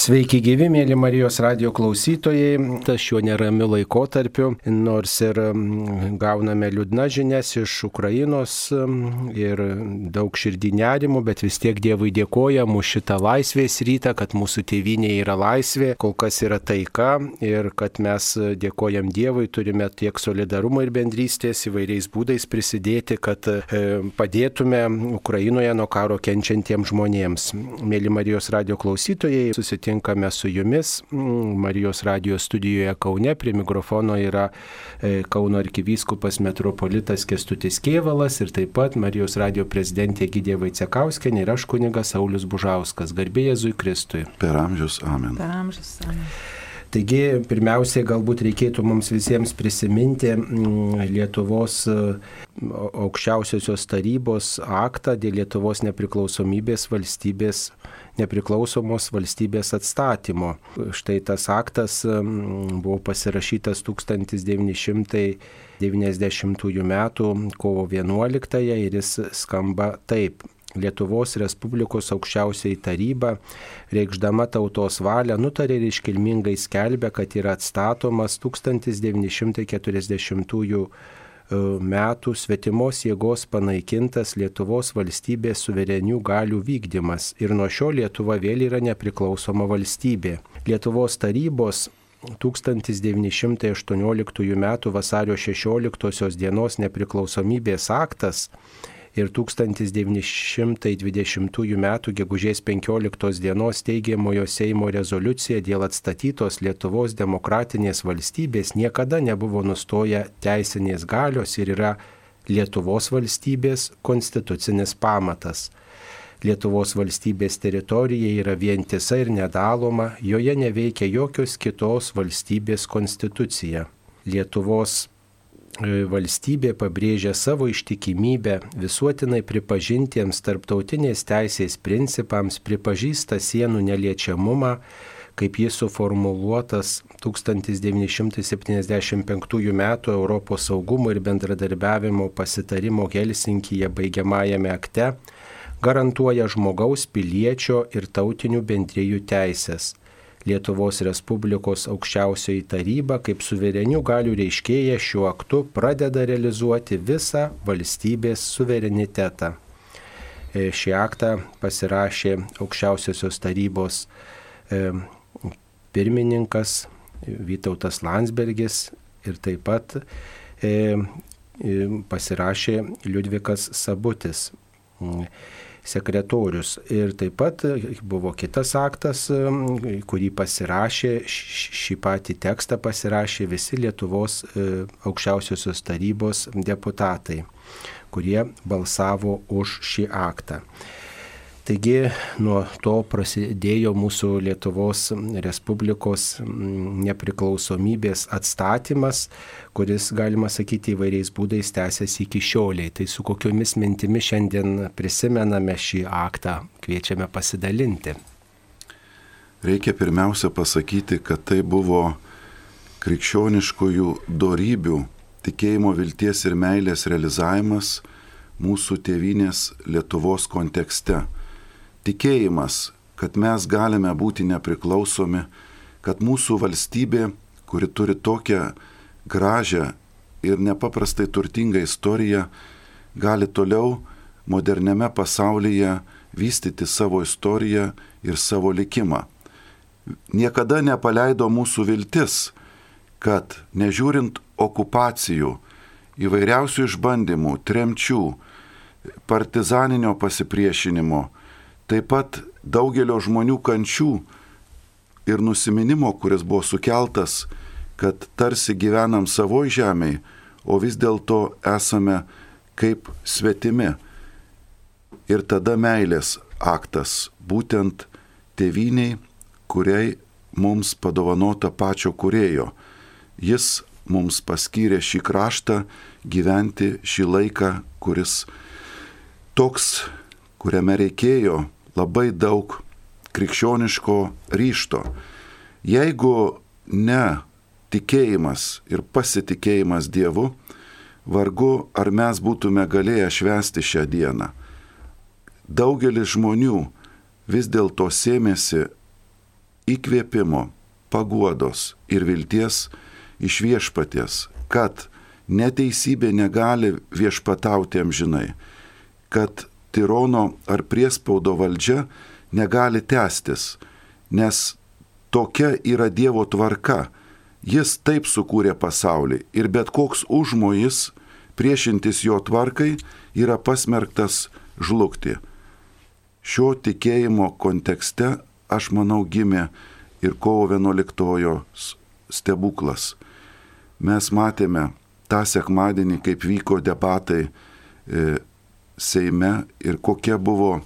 Sveiki gyvi, mėly Marijos radio klausytojai. Tas šiuo neramiu laikotarpiu, nors ir gauname liūdna žinias iš Ukrainos ir daug širdinėrimų, bet vis tiek Dievui dėkojam už šitą laisvės rytą, kad mūsų tėvynė yra laisvė, kol kas yra taika ir kad mes dėkojam Dievui, turime tiek solidarumo ir bendrystės įvairiais būdais prisidėti, kad e, padėtume Ukrainoje nuo karo kenčiantiems žmonėms. Mėly Marijos radio klausytojai, susitikime susitinkame su jumis mm, Marijos radijos studijoje Kaune. Prie mikrofono yra e, Kauno arkivyskupas metropolitas Kestutis Kievalas ir taip pat Marijos radijo prezidentė Gidė Vaicekauskenė ir aš kunigas Saulis Bužauskas. Garbė Jėzui Kristui. Per amžius amen. Per amžius amen. Taigi, pirmiausiai galbūt reikėtų mums visiems prisiminti mm, Lietuvos e, aukščiausiosios tarybos aktą dėl Lietuvos nepriklausomybės valstybės nepriklausomos valstybės atstatymo. Štai tas aktas buvo pasirašytas 1990 m. kovo 11 ir jis skamba taip. Lietuvos Respublikos aukščiausiai taryba, reikšdama tautos valią, nutarė ir iškilmingai skelbė, kad yra atstatomas 1940 E, metų svetimos jėgos panaikintas Lietuvos valstybės suverenių galių vykdymas ir nuo šio Lietuva vėl yra nepriklausoma valstybė. Lietuvos tarybos 1918 m. vasario 16 dienos nepriklausomybės aktas ir 1920 m. gegužės 15 dienos teigiamojo Seimo rezoliucija dėl atstatytos Lietuvos demokratinės valstybės niekada nebuvo nustoję teisinės galios ir yra Lietuvos valstybės konstitucinis pamatas. Lietuvos valstybės teritorija yra vientisa ir nedaloma, joje neveikia jokios kitos valstybės konstitucija. Lietuvos valstybė pabrėžia savo ištikimybę visuotinai pripažintiems tarptautinės teisės principams, pripažįsta sienų neliečiamumą, kaip jis suformuluotas 1975 m. Europos saugumo ir bendradarbiavimo pasitarimo Helsinkyje baigiamajame akte, garantuoja žmogaus piliečio ir tautinių bendrijų teisės. Lietuvos Respublikos aukščiausioji taryba kaip suverenių galių reiškėja šiuo aktu pradeda realizuoti visą valstybės suverenitetą. E, šį aktą pasirašė aukščiausiosios tarybos e, pirmininkas Vytautas Landsbergis ir taip pat e, pasirašė Liudvikas Sabutis sekretorius. Ir taip pat buvo kitas aktas, kurį pasirašė, šį patį tekstą pasirašė visi Lietuvos e, aukščiausiosios tarybos deputatai, kurie balsavo už šį aktą. Taigi nuo to prasidėjo mūsų Lietuvos Respublikos mm, nepriklausomybės atstatymas, kuris, galima sakyti, įvairiais būdais tęsiasi iki šioliai. Tai su kokiomis mintimis šiandien prisimename šį aktą, kviečiame pasidalinti. Reikia pirmiausia pasakyti, kad tai buvo krikščioniškųjų darybių, tikėjimo, vilties ir meilės realizavimas mūsų tėvinės Lietuvos kontekste tikėjimas, kad mes galime būti nepriklausomi, kad mūsų valstybė, kuri turi tokią gražią ir nepaprastai turtingą istoriją, gali toliau moderniame pasaulyje vystyti savo istoriją ir savo likimą. Niekada nepaleido mūsų viltis, kad nežiūrint okupacijų, įvairiausių išbandymų, tremčių, partizaninio pasipriešinimo, taip pat daugelio žmonių kančių ir nusiminimo, kuris buvo sukeltas, kad tarsi gyvenam savo žemėje, o vis dėlto esame kaip svetimi. Ir tada meilės aktas, būtent tėviniai, kuriai mums padovanota pačio kurėjo. Jis mums paskyrė šį kraštą gyventi šį laiką, kuris toks, kuriame reikėjo labai daug krikščioniško ryšto. Jeigu ne tikėjimas ir pasitikėjimas Dievu, vargu ar mes būtume galėję švęsti šią dieną. Daugelis žmonių vis dėlto sėmėsi įkvėpimo, paguodos ir vilties iš viešpaties, kad neteisybė negali viešpatauti amžinai, kad tirono ar priespaudo valdžia negali tęstis, nes tokia yra Dievo tvarka. Jis taip sukūrė pasaulį ir bet koks užmojis priešintis jo tvarkai yra pasmerktas žlugti. Šio tikėjimo kontekste, aš manau, gimė ir kovo 11 stebuklas. Mes matėme tą sekmadienį, kaip vyko debatai e, Seime ir kokia buvo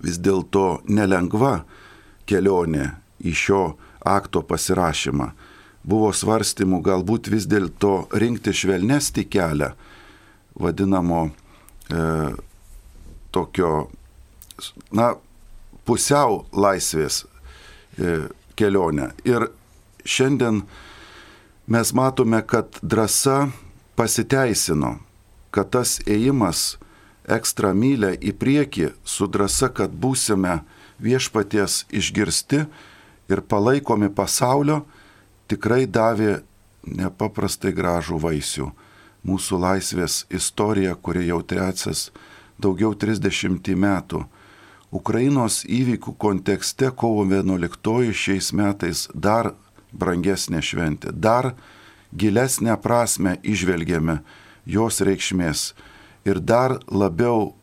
vis dėlto nelengva kelionė į šio akto pasirašymą. Buvo svarstymų galbūt vis dėlto rinkti švelnesnį kelią, vadinamo e, tokio, na, pusiau laisvės e, kelionę. Ir šiandien mes matome, kad drąsa pasiteisino, kad tas ėjimas ekstra mylę į priekį su drąsa, kad būsime viešpaties išgirsti ir palaikomi pasaulio, tikrai davė nepaprastai gražų vaisių. Mūsų laisvės istorija, kuri jau trečias daugiau 30 metų. Ukrainos įvykių kontekste kovo 11 šiais metais dar brangesnė šventė, dar gilesnę prasme išvelgiame jos reikšmės ir dar labiau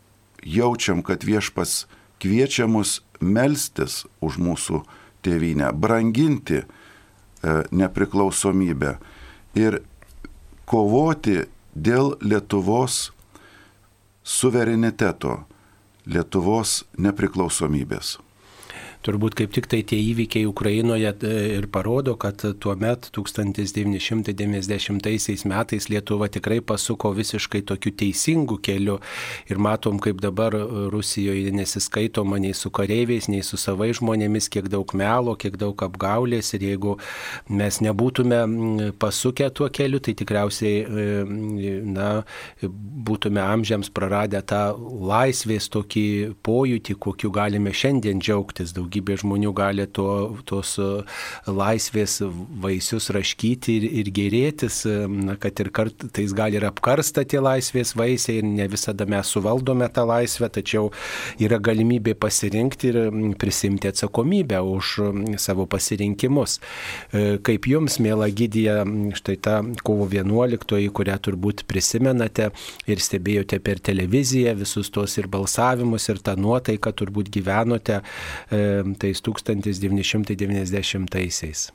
jaučiam, kad viešpas kviečia mus melstis už mūsų tėvynę, branginti e, nepriklausomybę ir kovoti dėl Lietuvos suvereniteto, Lietuvos nepriklausomybės. Turbūt kaip tik tai tie įvykiai Ukrainoje e, ir parodo, kad tuo met 1990 metais Lietuva tikrai pasuko visiškai tokiu teisingu keliu ir matom, kaip dabar Rusijoje nesiskaitoma nei su kareiviais, nei su savai žmonėmis, kiek daug melo, kiek daug apgaulės ir jeigu mes nebūtume pasukę tuo keliu, tai tikriausiai e, na, būtume amžiams praradę tą laisvės tokį pojūtį, kokiu galime šiandien džiaugtis. Daug daugybė žmonių gali to, tos e, laisvės vaisius raškyti ir, ir gerėtis, e, na, kad ir kartais gali ir apkarsta tie laisvės vaisiai ir ne visada mes suvaldome tą laisvę, tačiau yra galimybė pasirinkti ir prisimti atsakomybę už savo pasirinkimus. E, kaip jums, mėla gydija, štai ta kovo 11, kurią turbūt prisimenate ir stebėjote per televiziją visus tos ir balsavimus, ir tą nuotaiką turbūt gyvenote, tais 1990-aisiais.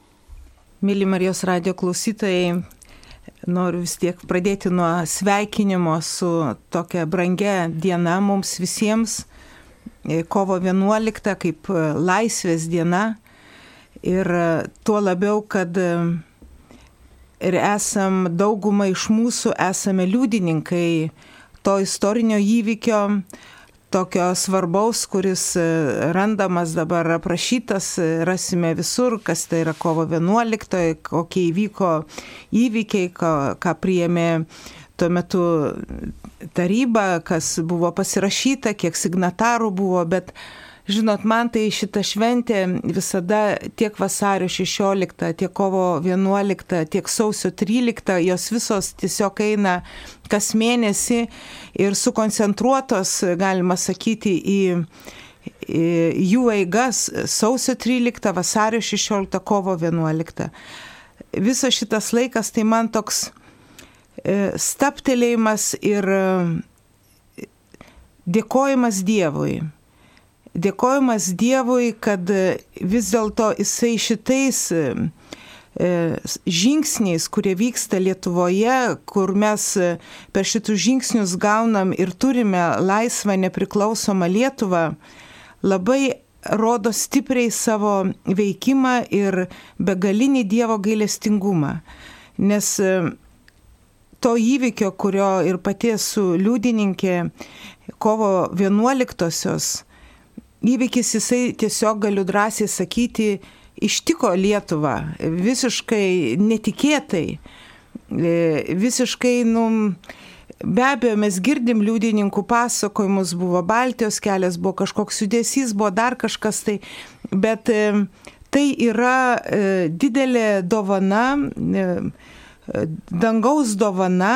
Mėly Marijos radio klausytojai, noriu vis tiek pradėti nuo sveikinimo su tokia brangia diena mums visiems, kovo 11 kaip laisvės diena. Ir tuo labiau, kad ir esam daugumą iš mūsų esame liudininkai to istorinio įvykio, tokio svarbaus, kuris e, randamas dabar aprašytas, e, rasime visur, kas tai yra kovo 11, kokie įvyko įvykiai, ką, ką priėmė tuo metu taryba, kas buvo pasirašyta, kiek signatarų buvo, bet Žinot, man tai šita šventė visada tiek vasario 16, tiek kovo 11, tiek sausio 13, jos visos tiesiog eina kas mėnesį ir sukoncentruotos, galima sakyti, į jų eigas sausio 13, vasario 16, kovo 11. Visas šitas laikas tai man toks e, staptelėjimas ir e, dėkojimas Dievui dėkojimas Dievui, kad vis dėlto jisai šitais e, žingsniais, kurie vyksta Lietuvoje, kur mes per šitus žingsnius gaunam ir turime laisvą nepriklausomą Lietuvą, labai rodo stipriai savo veikimą ir begalinį Dievo gailestingumą. Nes e, to įvykio, kurio ir pati esu liudininkė, kovo 11-osios, įvykis jisai tiesiog galiu drąsiai sakyti, ištiko Lietuvą visiškai netikėtai, e, visiškai, nu, be abejo, mes girdim liudininkų pasakojimus, buvo Baltijos kelias, buvo kažkoks judesys, buvo dar kažkas tai, bet e, tai yra didelė dovana, dangaus dovana,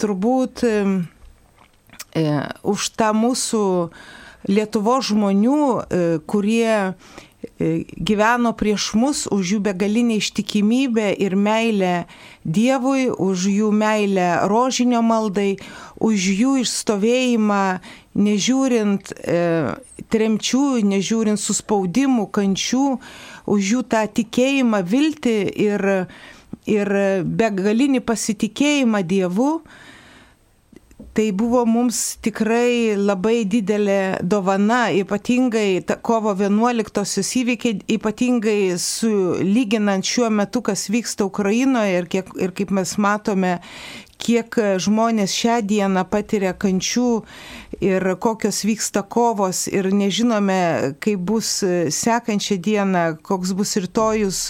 turbūt už tą mūsų Lietuvo žmonių, kurie gyveno prieš mus, už jų begalinį ištikimybę ir meilę Dievui, už jų meilę rožinio maldai, už jų išstovėjimą, nežiūrint e, tremčių, nežiūrint suspaudimų, kančių, už jų tą tikėjimą, viltį ir, ir begalinį pasitikėjimą Dievu. Tai buvo mums tikrai labai didelė dovana, ypatingai kovo 11-osios įvykiai, ypatingai sulyginant šiuo metu, kas vyksta Ukrainoje ir, kiek, ir kaip mes matome, kiek žmonės šią dieną patiria kančių ir kokios vyksta kovos ir nežinome, kaip bus sekančią dieną, koks bus rytojus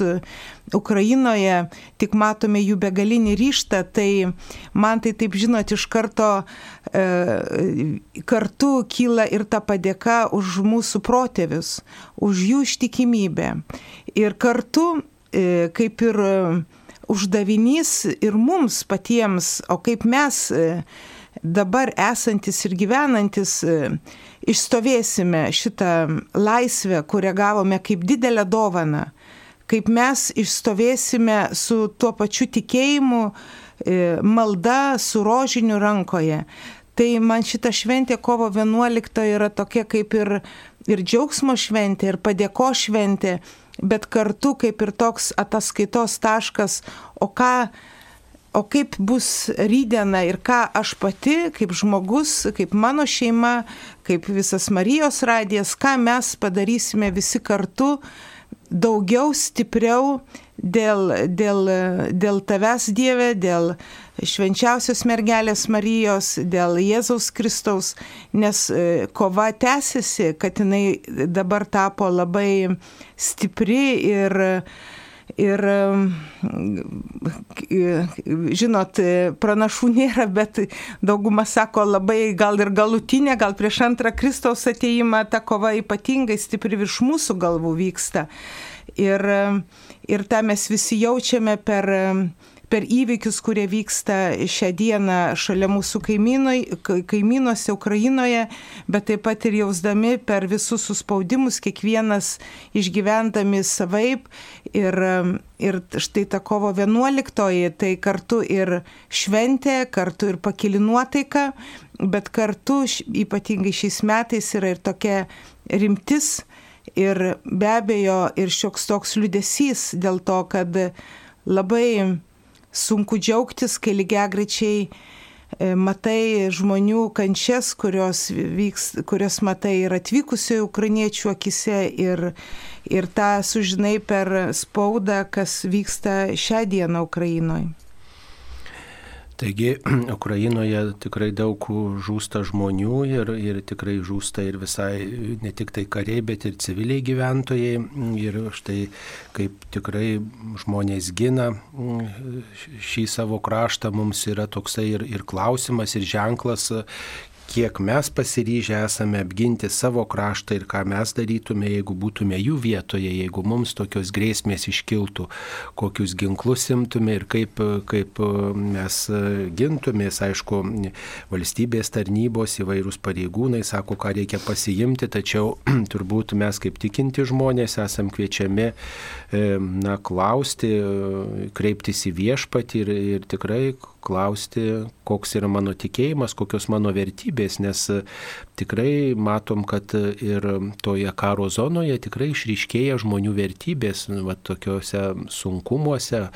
Ukrainoje, tik matome jų begalinį ryštą, tai man tai taip žinot iš karto e, kartu kyla ir ta padėka už mūsų protėvius, už jų ištikimybę. Ir kartu, e, kaip ir uždavinys ir mums patiems, o kaip mes e, dabar esantis ir gyvenantis e, išstovėsime šitą laisvę, kurią gavome kaip didelę dovaną, kaip mes išstovėsime su tuo pačiu tikėjimu, e, malda, su rožiniu rankoje. Tai man šita šventė kovo 11 yra tokia kaip ir, ir džiaugsmo šventė, ir padėko šventė, bet kartu kaip ir toks ataskaitos taškas, o ką, o kaip bus rydiena ir ką aš pati, kaip žmogus, kaip mano šeima, kaip visas Marijos radijas, ką mes padarysime visi kartu daugiau, stipriau dėl, dėl, dėl tavęs Dieve, dėl švenčiausios mergelės Marijos, dėl Jėzaus Kristaus, nes e, kova tęsiasi, kad jinai dabar tapo labai stipri ir Ir žinot, pranašų nėra, bet dauguma sako labai gal ir galutinė, gal prieš antrą Kristaus ateimą ta kova ypatingai stipri virš mūsų galvų vyksta. Ir, ir tą mes visi jaučiame per per įvykius, kurie vyksta šią dieną šalia mūsų kaimynuose Ukrainoje, bet taip pat ir jausdami per visus suspaudimus, kiekvienas išgyvendami savaip. Ir, ir štai ta kovo 11, tai kartu ir šventė, kartu ir pakili nuotaika, bet kartu ypatingai šiais metais yra ir tokia rimtis. Ir be abejo, ir šioks toks liudesys dėl to, kad labai sunku džiaugtis, kai lygiagrečiai e, matai žmonių kančias, kurios, vyks, kurios matai ir atvykusių ukrainiečių akise ir, ir tą sužinai per spaudą, kas vyksta šią dieną Ukrainoje. Taigi Ukrainoje tikrai daug žūsta žmonių ir, ir tikrai žūsta ir visai ne tik tai kariai, bet ir civiliai gyventojai. Ir štai kaip tikrai žmonės gina šį savo kraštą, mums yra toksai ir, ir klausimas, ir ženklas, kiek mes pasiryžę esame apginti savo kraštą ir ką mes darytume, jeigu būtume jų vietoje, jeigu mums tokios grėsmės iškiltų, kokius ginklus imtume ir kaip, kaip mes gintumės. Aišku, valstybės tarnybos įvairūs pareigūnai sako, ką reikia pasiimti, tačiau turbūt mes kaip tikinti žmonės esam kviečiami na, klausti, kreiptis į viešpatį ir, ir tikrai klausti, koks yra mano tikėjimas, kokios mano vertybės, nes e, tikrai matom, kad e, ir toje karo zonoje tikrai išryškėja žmonių vertybės, va, tokiuose sunkumuose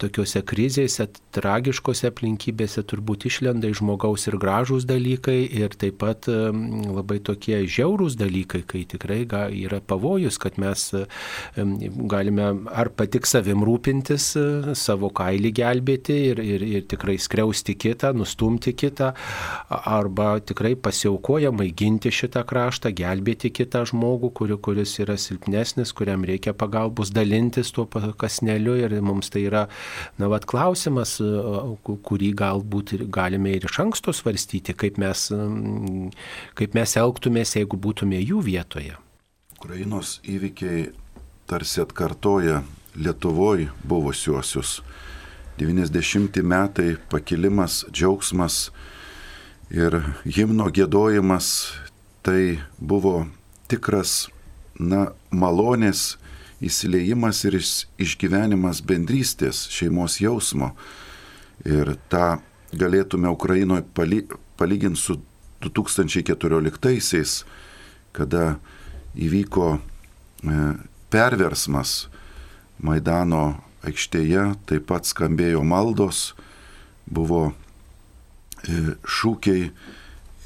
tokiuose krizėse, tragiškose aplinkybėse turbūt išlenda iš žmogaus ir gražūs dalykai ir taip pat labai tokie žiaurūs dalykai, kai tikrai yra pavojus, kad mes galime ar patik savim rūpintis, savo kailį gelbėti ir, ir, ir tikrai skriausti kitą, nustumti kitą, arba tikrai pasiaukojamai ginti šitą kraštą, gelbėti kitą žmogų, kuris yra silpnesnis, kuriam reikia pagalbos dalintis tuo kasneliu ir mums tai yra Na, vad klausimas, kurį galbūt galime ir iš anksto svarstyti, kaip mes, kaip mes elgtumės, jeigu būtume jų vietoje. Ukrainos įvykiai tarsi atkartoja Lietuvoje buvusiuosius. 90 metai pakilimas, džiaugsmas ir himno gėdojimas tai buvo tikras, na, malonės įsileimas ir išgyvenimas bendrystės, šeimos jausmo. Ir tą galėtume Ukrainoje palyginti su 2014-aisiais, kada įvyko e, perversmas Maidano aikštėje, taip pat skambėjo maldos, buvo e, šūkiai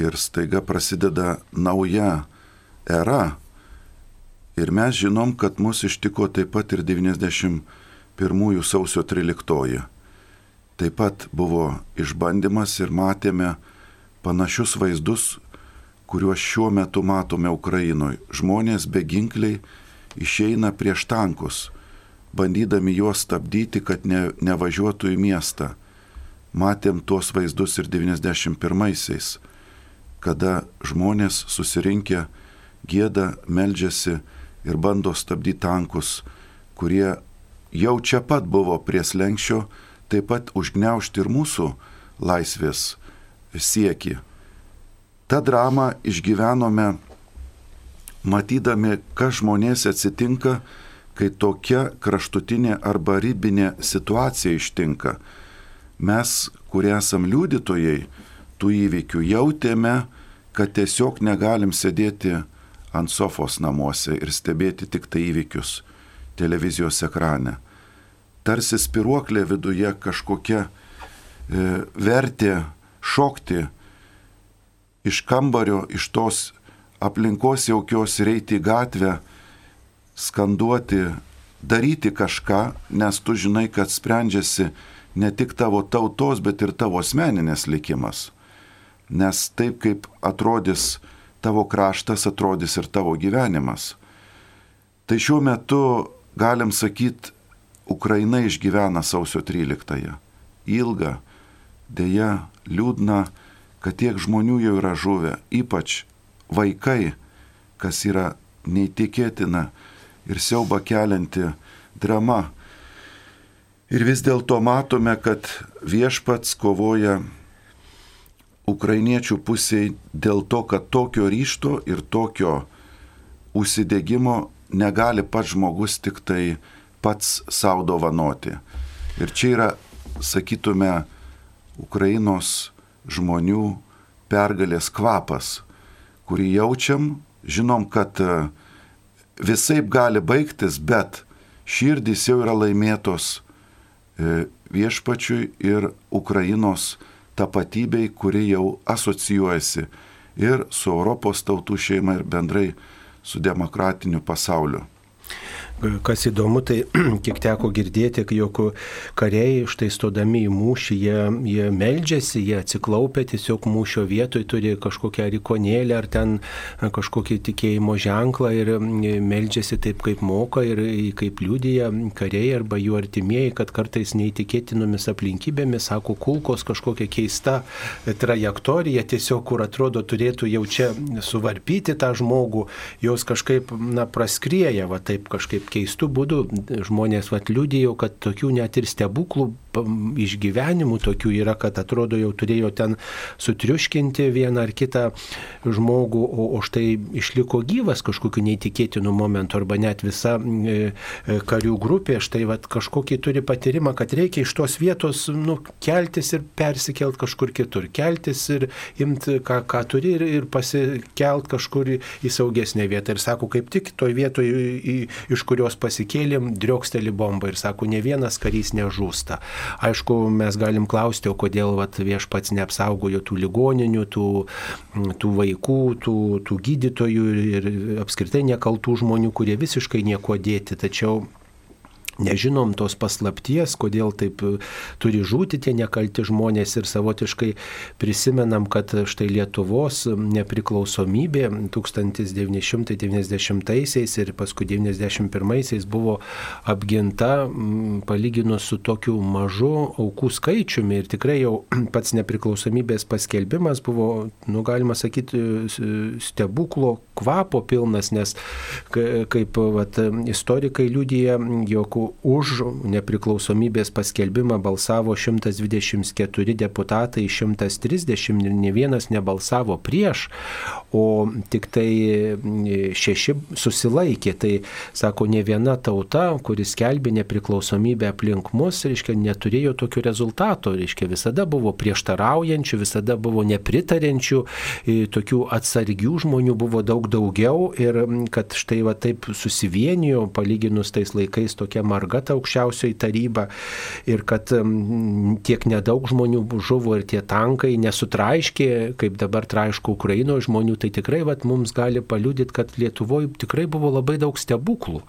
ir staiga prasideda nauja era. Ir mes žinom, kad mus ištiko taip pat ir 91 sausio 13. Taip pat buvo išbandymas ir matėme panašius vaizdus, kuriuos šiuo metu matome Ukrainoje. Žmonės beginkliai išeina prieš tankus, bandydami juos stabdyti, kad ne, nevažiuotų į miestą. Matėm tuos vaizdus ir 91-aisiais, kada žmonės susirinkę gėda, meldžiasi ir bando stabdyti tankus, kurie jau čia pat buvo prie slengščio, taip pat užgneušti ir mūsų laisvės sieki. Ta drama išgyvenome matydami, kas žmonėse atsitinka, kai tokia kraštutinė arba ribinė situacija ištinka. Mes, kurie esam liudytojai tų įvykių, jautėme, kad tiesiog negalim sėdėti ant sofos namuose ir stebėti tik tai įvykius televizijos ekrane. Tarsi spiruoklė viduje kažkokia e, vertė šokti iš kambario, iš tos aplinkos jaukios reiti į gatvę, skanduoti, daryti kažką, nes tu žinai, kad sprendžiasi ne tik tavo tautos, bet ir tavo asmeninės likimas. Nes taip kaip atrodys tavo kraštas, atrodys ir tavo gyvenimas. Tai šiuo metu galim sakyti, Ukraina išgyvena sausio 13-ąją. Ilgą, dėja, liūdną, kad tiek žmonių jau yra žuvę, ypač vaikai, kas yra neįtikėtina ir siauba kelianti drama. Ir vis dėlto matome, kad viešpats kovoja ukrainiečių pusiai dėl to, kad tokio ryšto ir tokio užsidėgymo negali pats žmogus tik tai pats savo dovanoti. Ir čia yra, sakytume, Ukrainos žmonių pergalės kvapas, kurį jaučiam, žinom, kad e, visai gali baigtis, bet širdys jau yra laimėtos e, viešpačiui ir Ukrainos tapatybei, kuri jau asocijuojasi ir su Europos tautų šeima ir bendrai su demokratiniu pasauliu. Kas įdomu, tai kiek teko girdėti, jog kariai štai stodami į mūšį, jie, jie meldžiasi, jie atsiklaupia tiesiog mūšio vietoj, turi kažkokią rikonėlę ar ten kažkokį tikėjimo ženklą ir meldžiasi taip, kaip moka ir kaip liūdėja kariai arba jų artimieji, kad kartais neįtikėtinomis aplinkybėmis, sako, kulkos kažkokia keista trajektorija, tiesiog kur atrodo turėtų jau čia suvarpyti tą žmogų, jos kažkaip, na, praskrieja, va taip kažkaip keistų būdų žmonės vat liūdėjo, kad tokių net ir stebuklų išgyvenimų tokių yra, kad atrodo jau turėjo ten sutriuškinti vieną ar kitą žmogų, o, o štai išliko gyvas kažkokiu neįtikėtinu momentu arba net visa e, e, karių grupė štai vat, kažkokį turi patyrimą, kad reikia iš tos vietos nu, keltis ir persikelt kažkur kitur, keltis ir imti, ką, ką turi ir, ir pasikelt kažkur į, į saugesnę vietą. Ir sako, kaip tik toj vietoje, iš kurios pasikėlėm, drioksteli bomba ir sako, ne vienas karys nežūsta. Aišku, mes galim klausti, o kodėl vat, viešpats neapsaugojo tų ligoninių, tų, tų vaikų, tų, tų gydytojų ir apskritai nekaltų žmonių, kurie visiškai nieko dėti. Tačiau nežinom tos paslapties, kodėl taip e, turi žūti tie nekalti žmonės ir savotiškai prisimenam, kad štai Lietuvos nepriklausomybė 1990-aisiais ir paskui 91-aisiais buvo apginta palyginus su tokiu mažu aukų skaičiumi. Ir tikrai jau pats nepriklausomybės paskelbimas buvo, nu galima sakyti, stebuklo kvapo pilnas, nes kaip vat, istorikai liūdija, jog už nepriklausomybės paskelbimą balsavo 124 deputatai, 130 ir ne vienas nebalsavo prieš, o tik tai šeši susilaikė. Tai sako, ne viena tauta, kuris skelbė nepriklausomybę aplink mus, reiškia, neturėjo tokių rezultatų, reiškia, visada buvo prieštaraujančių, visada buvo nepritarenčių, tokių atsargių žmonių buvo daug daugiau ir kad štai va taip susivienijo, palyginus tais laikais tokia marga ta aukščiausioji taryba ir kad tiek nedaug žmonių žuvo ir tie tankai nesutraiškė, kaip dabar traiško Ukrainoje žmonių, tai tikrai vat, mums gali paliudyti, kad Lietuvoje tikrai buvo labai daug stebuklų.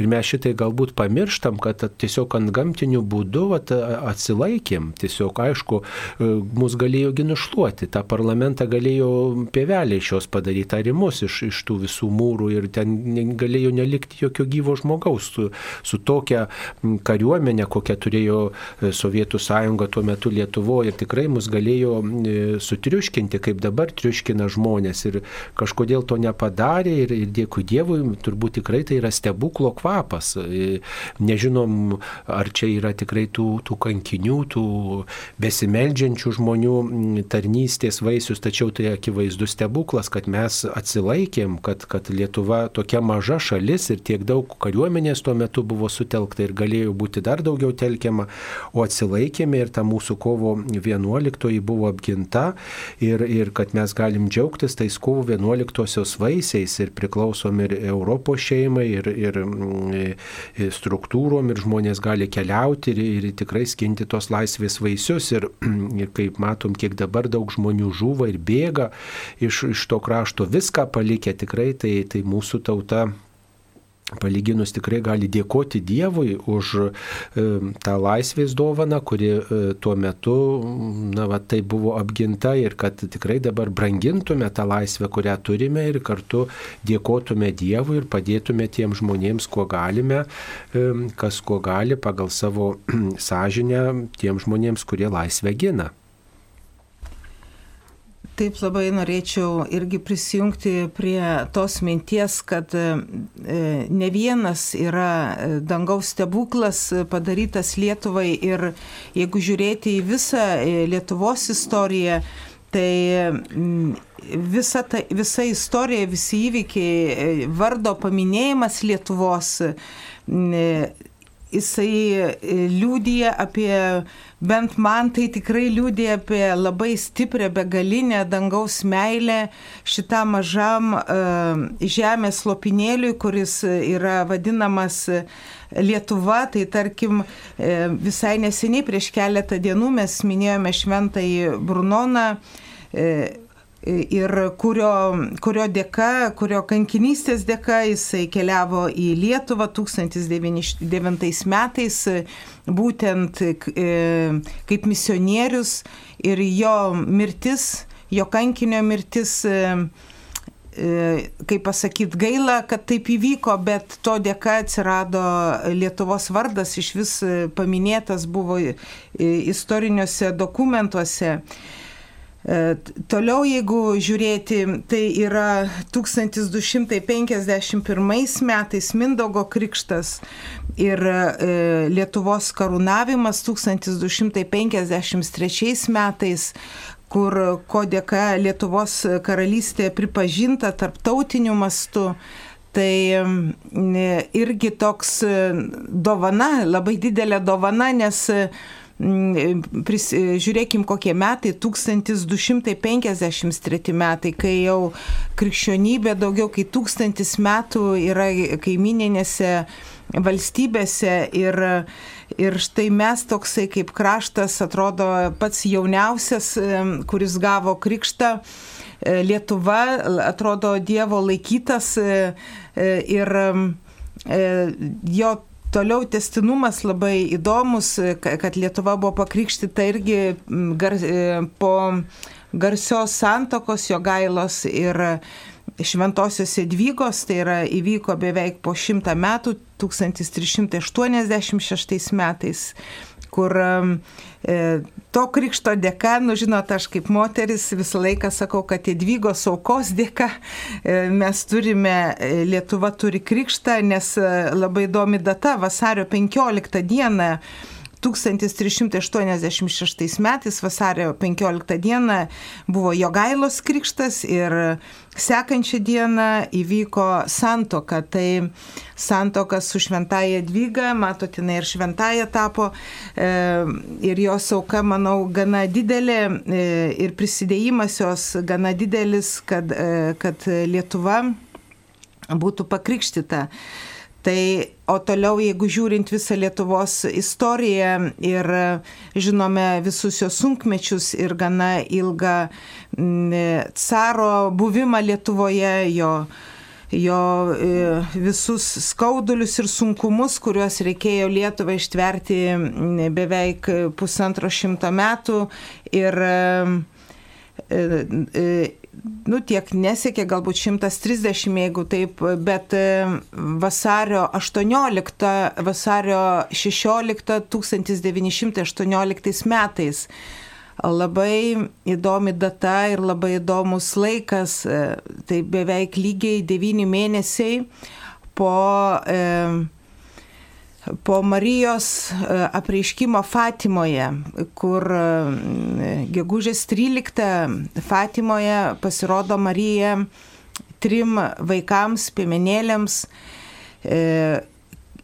Ir mes šitai galbūt pamirštam, kad tiesiog ant gamtinių būdų vat, atsilaikėm. Tiesiog, aišku, e, mus galėjo ginušluoti, tą parlamentą galėjo pievelė iš jos padaryti, arimus iš, iš tų visų mūrų ir ten galėjo nelikti jokio gyvo žmogaus su, su tokia kariuomenė, kokią turėjo e, Sovietų sąjunga tuo metu Lietuvoje ir tikrai mus galėjo e, sutriuškinti, kaip dabar triuškina žmonės ir kažkodėl to nepadarė ir, ir dėkui Dievui, turbūt tikrai tai yra stebuklo kvapas. E, nežinom, ar čia yra tikrai tų, tų kankinių, tų besimeldžiančių žmonių tarnystės vaisius, tačiau tai akivaizdus stebuklas, kad mes atsilaikėm, kad, kad Lietuva tokia maža šalis ir tiek daug kariuomenės tuo metu buvo sutelkta ir galėjo būti dar daugiau telkiama, o atsilaikėme ir ta mūsų kovo 11 buvo apginta ir, ir kad mes galim džiaugtis tais kovo 11 vaisiais ir priklausom ir Europos šeimai, ir, ir, ir mm, struktūrom, ir žmonės gali keliauti ir, ir tikrai skinti tos laisvės vaisius. Ir, ir kaip matom, kiek dabar daug žmonių žuva ir bėga iš, iš to krašto viską palikę, tikrai tai, tai mūsų tauta palyginus tikrai gali dėkoti Dievui už e, tą laisvės dovaną, kuri e, tuo metu, na, va, tai buvo apginta ir kad tikrai dabar brangintume tą laisvę, kurią turime ir kartu dėkotume Dievui ir padėtume tiem žmonėms, kuo galime, e, kas kuo gali pagal savo sąžinę, tiem žmonėms, kurie laisvę gina. Taip labai norėčiau irgi prisijungti prie tos minties, kad e, ne vienas yra e, dangaus stebuklas padarytas Lietuvai ir jeigu žiūrėti į visą e, Lietuvos istoriją, tai visa, ta, visa istorija, visi įvykiai, vardo paminėjimas Lietuvos jisai e, liūdija apie, bent man tai tikrai liūdija apie labai stiprią begalinę dangaus meilę šitam mažam uh, žemės lopinėliui, kuris yra vadinamas Lietuva, tai tarkim visai neseniai prieš keletą dienų mes minėjome šventąjį Brunoną ir kurio, kurio dėka, kurio kankinystės dėka jisai keliavo į Lietuvą 2009 metais, būtent e, kaip misionierius ir jo mirtis, jo kankinio mirtis e, e, kaip pasakyti, gaila, kad taip įvyko, bet to dėka atsirado Lietuvos vardas, iš vis paminėtas buvo istoriniuose dokumentuose. E, toliau, jeigu žiūrėti, tai yra 1251 metais Mindogo krikštas ir e, Lietuvos karūnavimas 1253 metais, kur ko dėka Lietuvos karalystė pripažinta tarptautiniu mastu. Tai irgi toks dovana, labai didelė dovana, nes Mm, pris, žiūrėkim kokie metai, 1253 metai, kai jau krikščionybė daugiau kaip tūkstantis metų yra kaimininėse valstybėse ir, ir štai mes toksai kaip kraštas atrodo pats jauniausias, kuris gavo krikštą. E, Lietuva atrodo Dievo laikytas e, e, ir jo toliau testinumas labai įdomus, kad Lietuva buvo pakrikštyta irgi gar, e, po garsios santokos Jogailos ir Šventosios Edvygos, tai yra įvyko beveik po šimtą metų, 1386 metais, kur E, to krikšto dėka, nu žinot, aš kaip moteris visą laiką sakau, kad Edvygos aukos dėka e, mes turime, e, Lietuva turi krikštą, nes labai įdomi data, vasario 15 dieną 1386 metais vasario 15 dieną buvo Jogailos krikštas ir sekančią dieną įvyko santoka. Tai santoka su šventaja Dvyga, matote, jinai ir šventaja tapo e, ir jos auka, manau, gana didelė e, ir prisidėjimas jos gana didelis, kad, e, kad Lietuva būtų pakrikštita. Tai, o toliau, jeigu žiūrint visą Lietuvos istoriją ir žinome visus jos sunkmečius ir gana ilgą caro buvimą Lietuvoje, jo, jo e, visus skaudulius ir sunkumus, kuriuos reikėjo Lietuvai ištverti beveik pusantro šimto metų ir e, e, nu, tiek nesiekė, galbūt 130, jeigu taip, bet e, vasario 18, vasario 16 1918 metais. Labai įdomi data ir labai įdomus laikas, e, tai beveik lygiai 9 mėnesiai po e, po Marijos e, apreiškimo Fatimoje, kur e, gegužės 13 Fatimoje pasirodo Marija trim vaikams, piemenėlėms. E,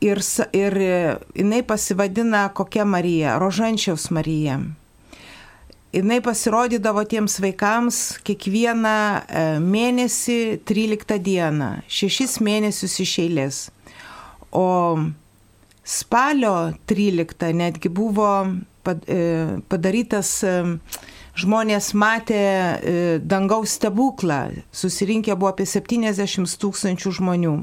ir, ir jinai pasivadina kokia Marija, Rožančiaus Marija. Jinai pasirodydavo tiems vaikams kiekvieną mėnesį 13 dieną, šešis mėnesius iš eilės. O spalio 13 netgi buvo e, padarytas, e, žmonės matė e, dangaus stebuklą, susirinkę buvo apie 70 tūkstančių žmonių.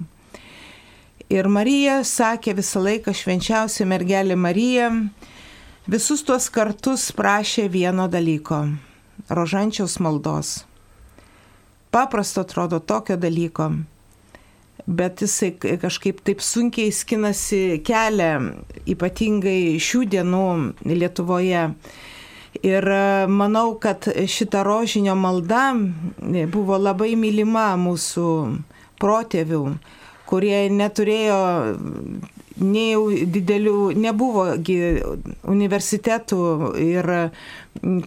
Ir Marija sakė visą laiką švenčiausia mergelė Marija, visus tuos kartus prašė vieno dalyko - rožančiaus maldos. Paprasto atrodo tokio dalyko bet jisai kažkaip taip sunkiai skinasi kelią, ypatingai šių dienų Lietuvoje. Ir e, manau, kad šita rožinio malda buvo labai mylima mūsų protėvių, kurie neturėjo nei didelių, nebuvo universitetų ir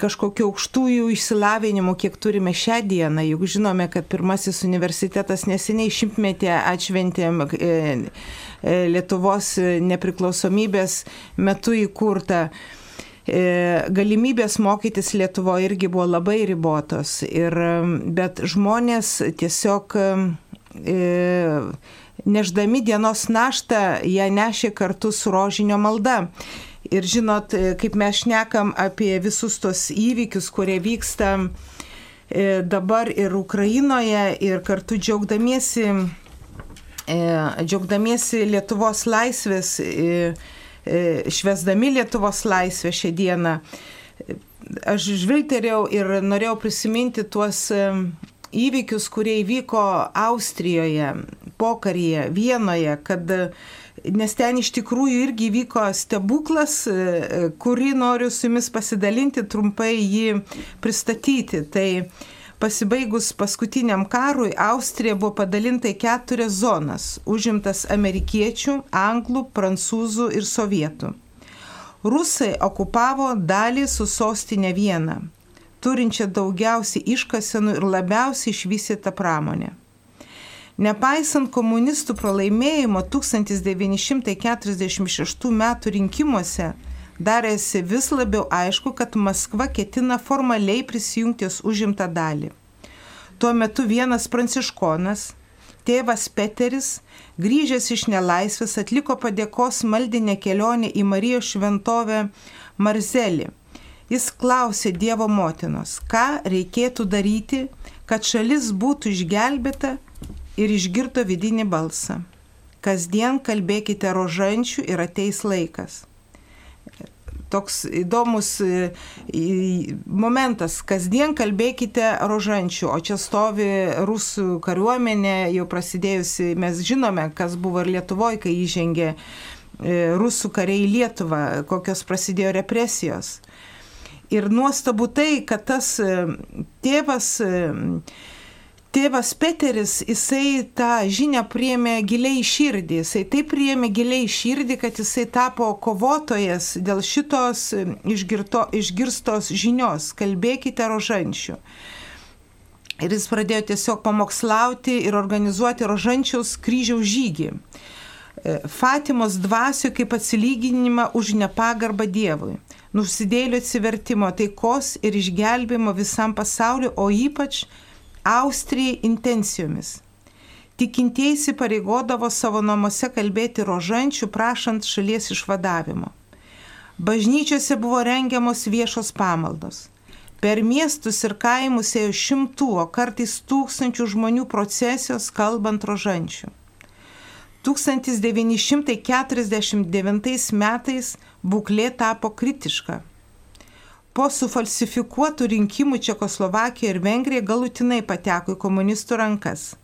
kažkokiu aukštųjų išsilavinimų, kiek turime šią dieną. Juk žinome, kad pirmasis universitetas neseniai šimtmetį atšventėm e, e, Lietuvos nepriklausomybės metu įkurta e, galimybės mokytis Lietuvoje irgi buvo labai ribotos. Ir, bet žmonės tiesiog neždami dienos naštą, ją nešė kartu su rožinio malda. Ir žinot, e, kaip mes šnekam apie visus tos įvykius, kurie vyksta e, dabar ir Ukrainoje, ir kartu džiaugdamiesi, e, džiaugdamiesi Lietuvos laisvės, švesdami Lietuvos laisvę šią dieną, aš žvilgterėjau ir norėjau prisiminti tuos įvykius, kurie įvyko Austrijoje, pokaryje, Vienoje, kad nes ten iš tikrųjų irgi vyko stebuklas, e, kurį noriu su jumis pasidalinti, trumpai jį pristatyti. Tai pasibaigus paskutiniam karui Austrija buvo padalinta į keturias zonas, užimtas amerikiečių, anglų, prancūzų ir sovietų. Rusai okupavo dalį su sostinė vieną, turinčią daugiausiai iškasenų ir labiausiai išvystytą pramonę. Nepaisant komunistų pralaimėjimo 1946 m. rinkimuose, darėsi vis labiau aišku, kad Maskva ketina formaliai prisijungti užimtą dalį. Tuo metu vienas pranciškonas, tėvas Peteris, grįžęs iš nelaisvės, atliko padėkos maldinę kelionę į Marijos šventovę Marzelį. Jis klausė Dievo motinos, ką reikėtų daryti, kad šalis būtų išgelbėta ir išgirdo vidinį balsą. kasdien kalbėkite rožančių ir ateis laikas. Toks įdomus e, momentas, kasdien kalbėkite rožančių, o čia stovi rusų kariuomenė, jau prasidėjusi, mes žinome, kas buvo ir Lietuvoje, kai įžengė e, rusų kariai į Lietuvą, kokios prasidėjo represijos. Ir nuostabu tai, kad tas e, tėvas tėvas Peteris, jisai tą žinią priemė giliai širdį, jisai taip priemė giliai širdį, kad jisai tapo kovotojas dėl šitos išgirto, išgirstos žinios, kalbėkite rožančių. Ir jis pradėjo tiesiog pamokslauti ir organizuoti rožančiaus kryžiaus žygį. E, Fatimos dvasio kaip atsilyginimą už nepagarbą Dievui, nusidėlių atsivertimo, taikos ir išgelbimo visam pasauliu, o ypač Austrijai intencijomis. Tikintieji pareigodavo savo namuose kalbėti rožančių, prašant šalies išvadavimo. Bažnyčiose buvo rengiamos viešos pamaldos. Per miestus ir kaimus ėjo šimtų, o kartais tūkstančių žmonių procesijos kalbant rožančių. 1949 metais būklė tapo kritiška po sufalsifikuotų rinkimų Čekoslovakijoje ir Vengrijoje galutinai pateko į komunistų rankas.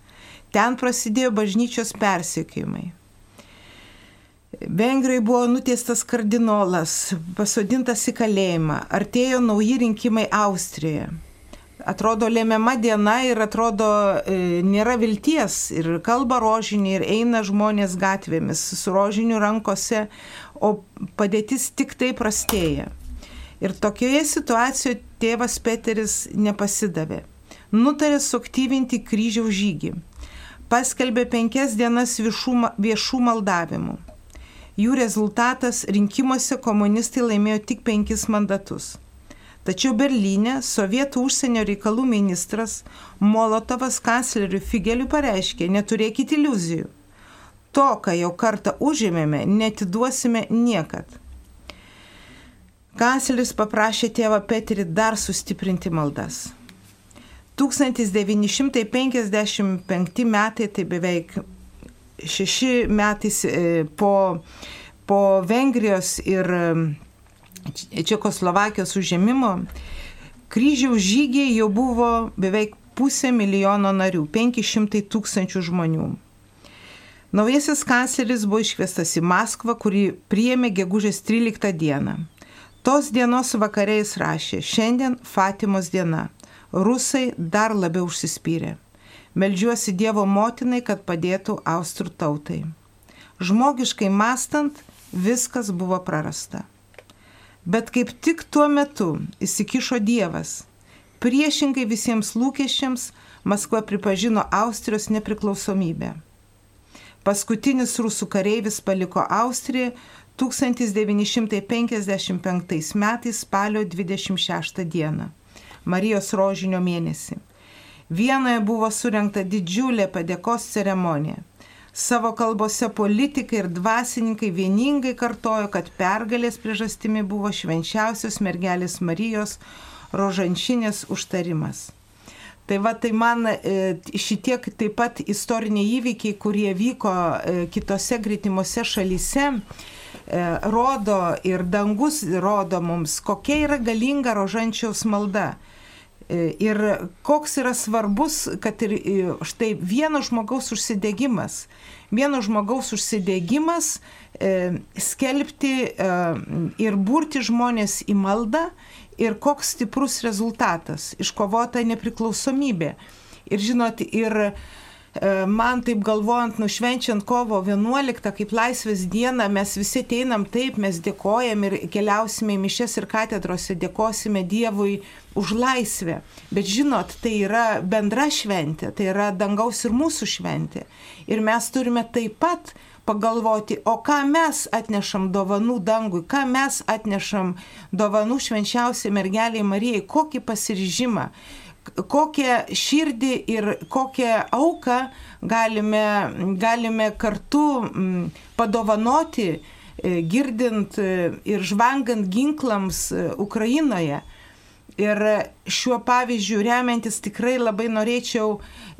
Ten prasidėjo bažnyčios persiekimai. Vengrijoje buvo nuteistas kardinolas, pasodintas į kalėjimą, artėjo nauji rinkimai Austrijoje. Atrodo lemiama diena ir atrodo e, nėra vilties ir kalba rožinį ir eina žmonės gatvėmis su rožiniu rankose, o padėtis tik tai prastėja. Ir tokioje situacijoje tėvas Peteris nepasidavė. Nutarė suaktyvinti kryžiaus žygį. Paskelbė penkias dienas viešų, viešų maldavimų. Jų rezultatas rinkimuose komunistai laimėjo tik penkis mandatus. Tačiau Berlyne sovietų užsienio reikalų ministras Molotovas kancleriui Figeliui pareiškė, neturėkite iliuzijų. To, ką jau kartą užėmėme, netiduosime niekad. Kancleris paprašė tėvą Petrį dar sustiprinti maldas. 1955 metai, tai beveik šeši metais e, po, po Vengrijos ir e, Čekoslovakijos užėmimo, kryžiaus žygiai jau buvo beveik pusė milijono narių, 500 tūkstančių žmonių. Naujasis kancleris buvo iškviestas į Maskvą, kurį priėmė gegužės 13 dieną. Tos dienos vakariais rašė, šiandien Fatimos diena. Rusai dar labiau užsispyrė. Meldžiuosi Dievo motinai, kad padėtų austrų tautai. Žmogiškai mastant, viskas buvo prarasta. Bet kaip tik tuo metu įsikišo Dievas. Priešingai visiems lūkesčiams Maskva pripažino Austrijos nepriklausomybę. Paskutinis rusų kareivis paliko Austriją 1955 metais spalio 26 dieną, Marijos rožinio mėnesį. Vienoje buvo surinkta didžiulė padėkos ceremonija. Savo kalbose politikai ir dvasininkai vieningai kartojo, kad pergalės priežastimi buvo švenčiausios mergelės Marijos rožančinės užtarimas. Tai va, tai man e, šitiek taip pat istoriniai įvykiai, kurie vyko e, kitose gretimuose šalyse, rodo ir dangus rodo mums, kokia yra galinga rožančiaus malda. E, ir koks yra svarbus, kad ir e, štai vieno žmogaus užsidegimas, vieno žmogaus užsidegimas e, skelbti e, ir burti žmonės į maldą ir koks stiprus rezultatas - iškovota nepriklausomybė. Ir žinot, ir E, man taip galvojant, nušvenčiant kovo 11 kaip laisvės dieną, mes visi ateinam taip, mes dėkojam ir keliausime į mišes ir katedrose, dėkosime Dievui už laisvę. Bet žinot, tai yra bendra šventė, tai yra dangaus ir mūsų šventė. Ir mes turime taip pat pagalvoti, o ką mes atnešam dovanų dangui, ką mes atnešam dovanų švenčiausiai mergeliai Marijai, kokį pasiryžimą kokią širdį ir kokią auką galime, galime kartu mm, padovanoti, e, girdint e, ir žvangant ginklams e, Ukrainoje. Ir šiuo pavyzdžiu remiantis tikrai labai norėčiau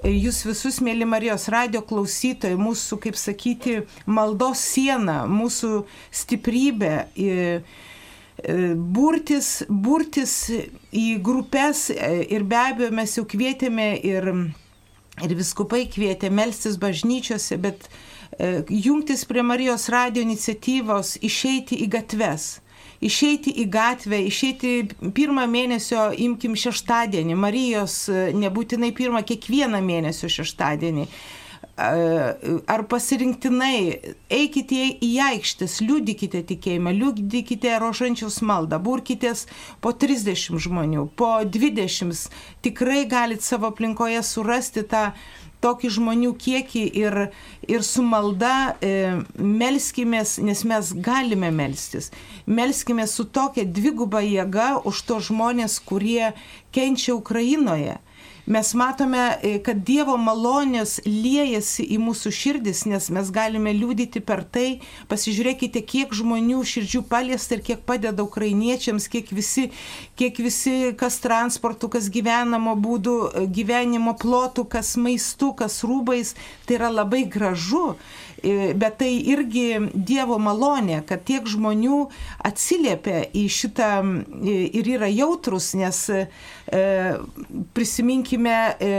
jūs visus, mėly Marijos radio klausytojai, mūsų, kaip sakyti, maldos siena, mūsų stiprybė e, burtis, burtis į grupės ir be abejo mes jau kvietėme ir, ir viskupai kvietė melstis bažnyčiose, bet jungtis prie Marijos radio iniciatyvos, išeiti į gatves išeiti į gatvę, išeiti pirmą mėnesio, imkim šeštadienį, Marijos nebūtinai pirmą, kiekvieną mėnesio šeštadienį ar pasirinktinai eikite į aikštės, liūdikite tikėjimą, liūdikite rožančiaus maldą, burkitės po 30 žmonių, po 20, tikrai galite savo aplinkoje surasti tą tokį žmonių kiekį ir, ir su malda e, melskimės, nes mes galime melstis. Melskime su tokia dviguba jėga už to žmonės, kurie kenčia Ukrainoje mes matome, e, kad Dievo malonės liejasi į mūsų širdis, nes mes galime liūdyti per tai. Pasižiūrėkite, kiek žmonių širdžių paliesta ir kiek padeda ukrainiečiams, kiek visi, kiek visi kas transportu, kas gyvenamo būdų, e, gyvenimo plotų, kas maistu, kas rūbais. Tai yra labai gražu. Bet tai irgi Dievo malonė, kad tiek žmonių atsiliepia į šitą ir yra jautrus, nes E, prisiminkime e,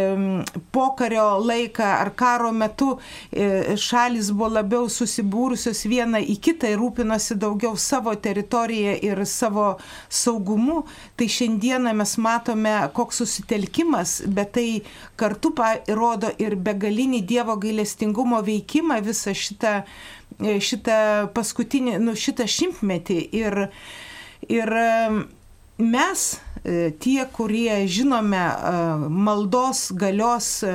pokario laiką ar karo metu e, šalis buvo labiau susibūrusios viena į kitą ir rūpinosi daugiau savo teritoriją ir savo saugumu. Tai šiandieną mes matome, koks susitelkimas, bet tai kartu rodo ir begalinį Dievo gailestingumo veikimą visą šitą, šitą paskutinį, nu, šitą šimtmetį. Ir, ir mes E, tie, kurie žinome e, maldos galios, e,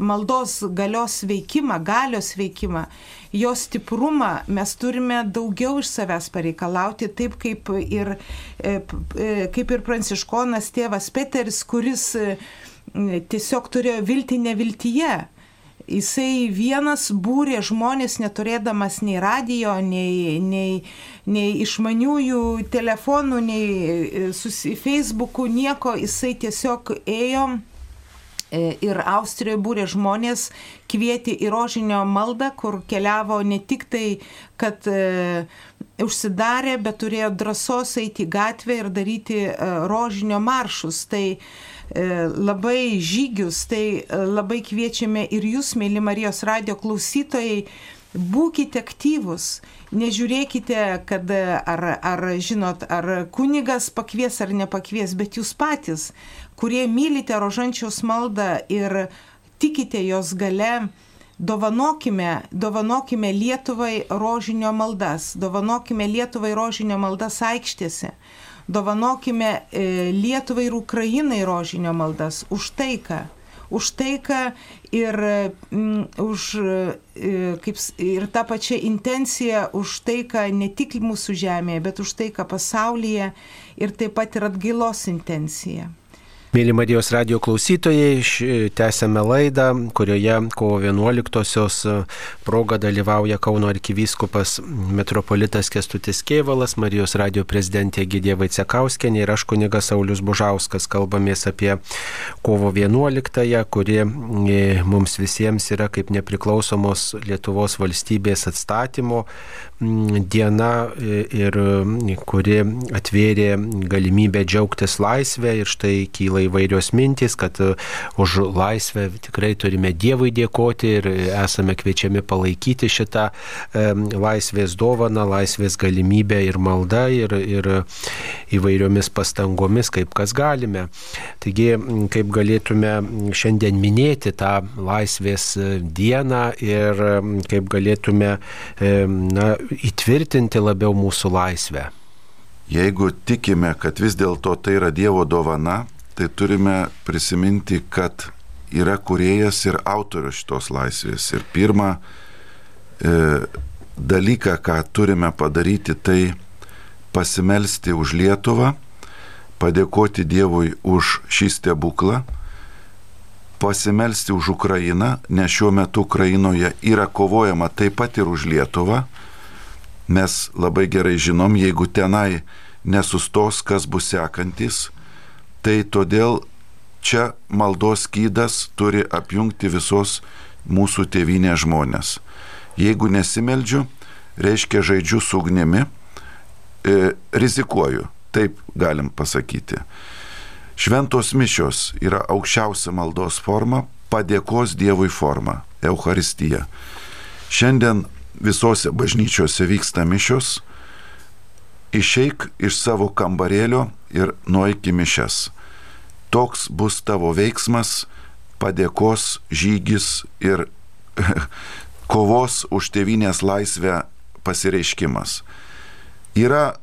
maldos galios veikimą, galios veikimą, jos stiprumą mes turime daugiau iš savęs pareikalauti, taip kaip ir, kaip ir pranciškonas tėvas Peteris, kuris tiesiog turėjo vilti neviltyje Jisai vienas būrė žmonės, neturėdamas nei radio, nei, nei, nei išmaniųjų telefonų, nei e, Facebookų, nieko. Jisai tiesiog ėjo e, ir Austrijoje būrė žmonės, kvieti į rožinio maldą, kur keliavo ne tik tai, kad e, užsidarė, bet turėjo drąsos eiti į gatvę ir daryti e, rožinio maršus. Tai e, labai žygius, tai e, labai kviečiame ir jūs, mėly Marijos radio klausytojai, būkite aktyvus, nežiūrėkite, kad ar, ar žinot, ar kunigas pakvies ar nepakvies, bet jūs patys, kurie mylite rožančiaus maldą ir tikite jos gale, dovanokime, dovanokime Lietuvai rožinio maldas, dovanokime Lietuvai rožinio maldas aikštėse dovanokime e, Lietuvai ir Ukrainai rožinio maldas už taiką. Už taiką ir, mm, už, e, kaip, ir tą pačią intenciją už taiką ne tik mūsų žemėje, bet už taiką pasaulyje ir taip pat ir atgailos intenciją. Mėly Marijos radio klausytojai, tęsėme laidą, kurioje kovo 11-osios e, proga dalyvauja Kauno arkivyskupas metropolitas Kestutis Kievalas, Marijos radio prezidentė Gidė Vaicekauskenė ir aš kunigas Saulis Bužauskas. Kalbamės apie kovo 11-ąją, kuri e, mums visiems yra kaip nepriklausomos Lietuvos valstybės atstatymo diena e, ir kuri atvėrė galimybę džiaugtis laisvę ir štai kyla įvairios mintys, kad e, už laisvę tikrai turime Dievui dėkoti ir esame kviečiami palaikyti šitą e, laisvės dovaną, laisvės galimybę ir maldą ir, ir įvairiomis pastangomis, kaip kas galime. Taigi, kaip galėtume šiandien minėti tą laisvės dieną ir kaip galėtume na, įtvirtinti labiau mūsų laisvę. Jeigu tikime, kad vis dėlto tai yra Dievo dovana, tai turime prisiminti, kad yra kuriejas ir autorius šitos laisvės. Ir pirmą e, dalyką, ką turime padaryti, tai pasimelsti už Lietuvą, padėkoti Dievui už šį stebuklą, pasimelsti už Ukrainą, nes šiuo metu Ukrainoje yra kovojama taip pat ir už Lietuvą. Mes labai gerai žinom, jeigu tenai nesustos, kas bus sekantis, Tai todėl čia maldos skydas turi apjungti visos mūsų tėvinės žmonės. Jeigu nesimeldžiu, reiškia žaidžiu su ugnimi, e, rizikuoju, taip galim pasakyti. Šventos mišios yra aukščiausia maldos forma, padėkos Dievui forma - Euharistija. Šiandien visose bažnyčiose vyksta mišios, išeik iš savo kambarėlio ir nueik į mišes. Toks bus tavo veiksmas, padėkos žygis ir kovos už tėvinės laisvę pasireiškimas. Yra